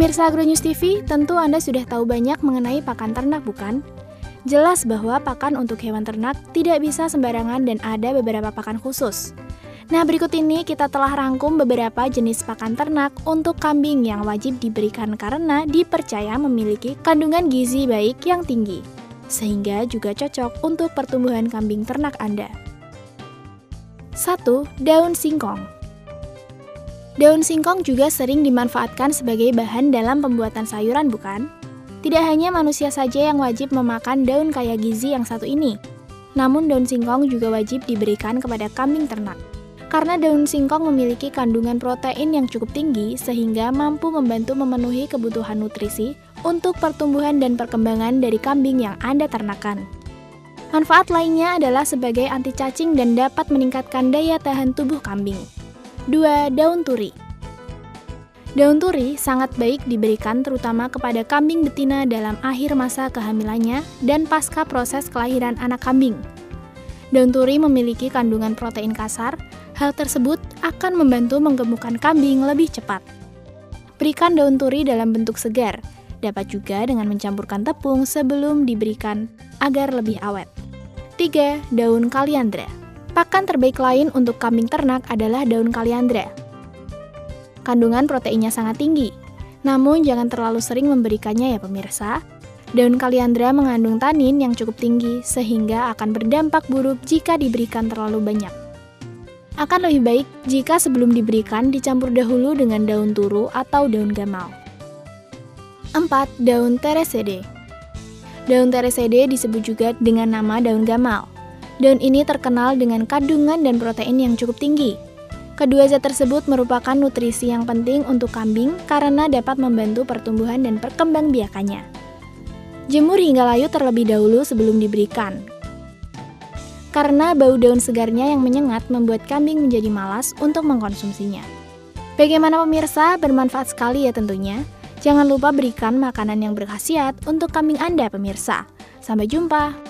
Pemirsa Agronews TV, tentu Anda sudah tahu banyak mengenai pakan ternak, bukan? Jelas bahwa pakan untuk hewan ternak tidak bisa sembarangan dan ada beberapa pakan khusus. Nah, berikut ini kita telah rangkum beberapa jenis pakan ternak untuk kambing yang wajib diberikan karena dipercaya memiliki kandungan gizi baik yang tinggi, sehingga juga cocok untuk pertumbuhan kambing ternak Anda. 1. Daun singkong Daun singkong juga sering dimanfaatkan sebagai bahan dalam pembuatan sayuran, bukan? Tidak hanya manusia saja yang wajib memakan daun kaya gizi yang satu ini, namun daun singkong juga wajib diberikan kepada kambing ternak karena daun singkong memiliki kandungan protein yang cukup tinggi sehingga mampu membantu memenuhi kebutuhan nutrisi untuk pertumbuhan dan perkembangan dari kambing yang Anda ternakan. Manfaat lainnya adalah sebagai anti cacing dan dapat meningkatkan daya tahan tubuh kambing. 2. Daun turi Daun turi sangat baik diberikan terutama kepada kambing betina dalam akhir masa kehamilannya dan pasca proses kelahiran anak kambing. Daun turi memiliki kandungan protein kasar, hal tersebut akan membantu menggemukkan kambing lebih cepat. Berikan daun turi dalam bentuk segar, dapat juga dengan mencampurkan tepung sebelum diberikan agar lebih awet. 3. Daun kaliandra Pakan terbaik lain untuk kambing ternak adalah daun kaliandra. Kandungan proteinnya sangat tinggi, namun jangan terlalu sering memberikannya ya pemirsa, Daun kaliandra mengandung tanin yang cukup tinggi, sehingga akan berdampak buruk jika diberikan terlalu banyak. Akan lebih baik jika sebelum diberikan dicampur dahulu dengan daun turu atau daun gamal. 4. Daun teresede Daun teresede disebut juga dengan nama daun gamal. Daun ini terkenal dengan kandungan dan protein yang cukup tinggi. Kedua zat tersebut merupakan nutrisi yang penting untuk kambing karena dapat membantu pertumbuhan dan perkembangbiakannya. Jemur hingga layu terlebih dahulu sebelum diberikan. Karena bau daun segarnya yang menyengat membuat kambing menjadi malas untuk mengkonsumsinya. Bagaimana pemirsa? Bermanfaat sekali ya tentunya. Jangan lupa berikan makanan yang berkhasiat untuk kambing Anda pemirsa. Sampai jumpa.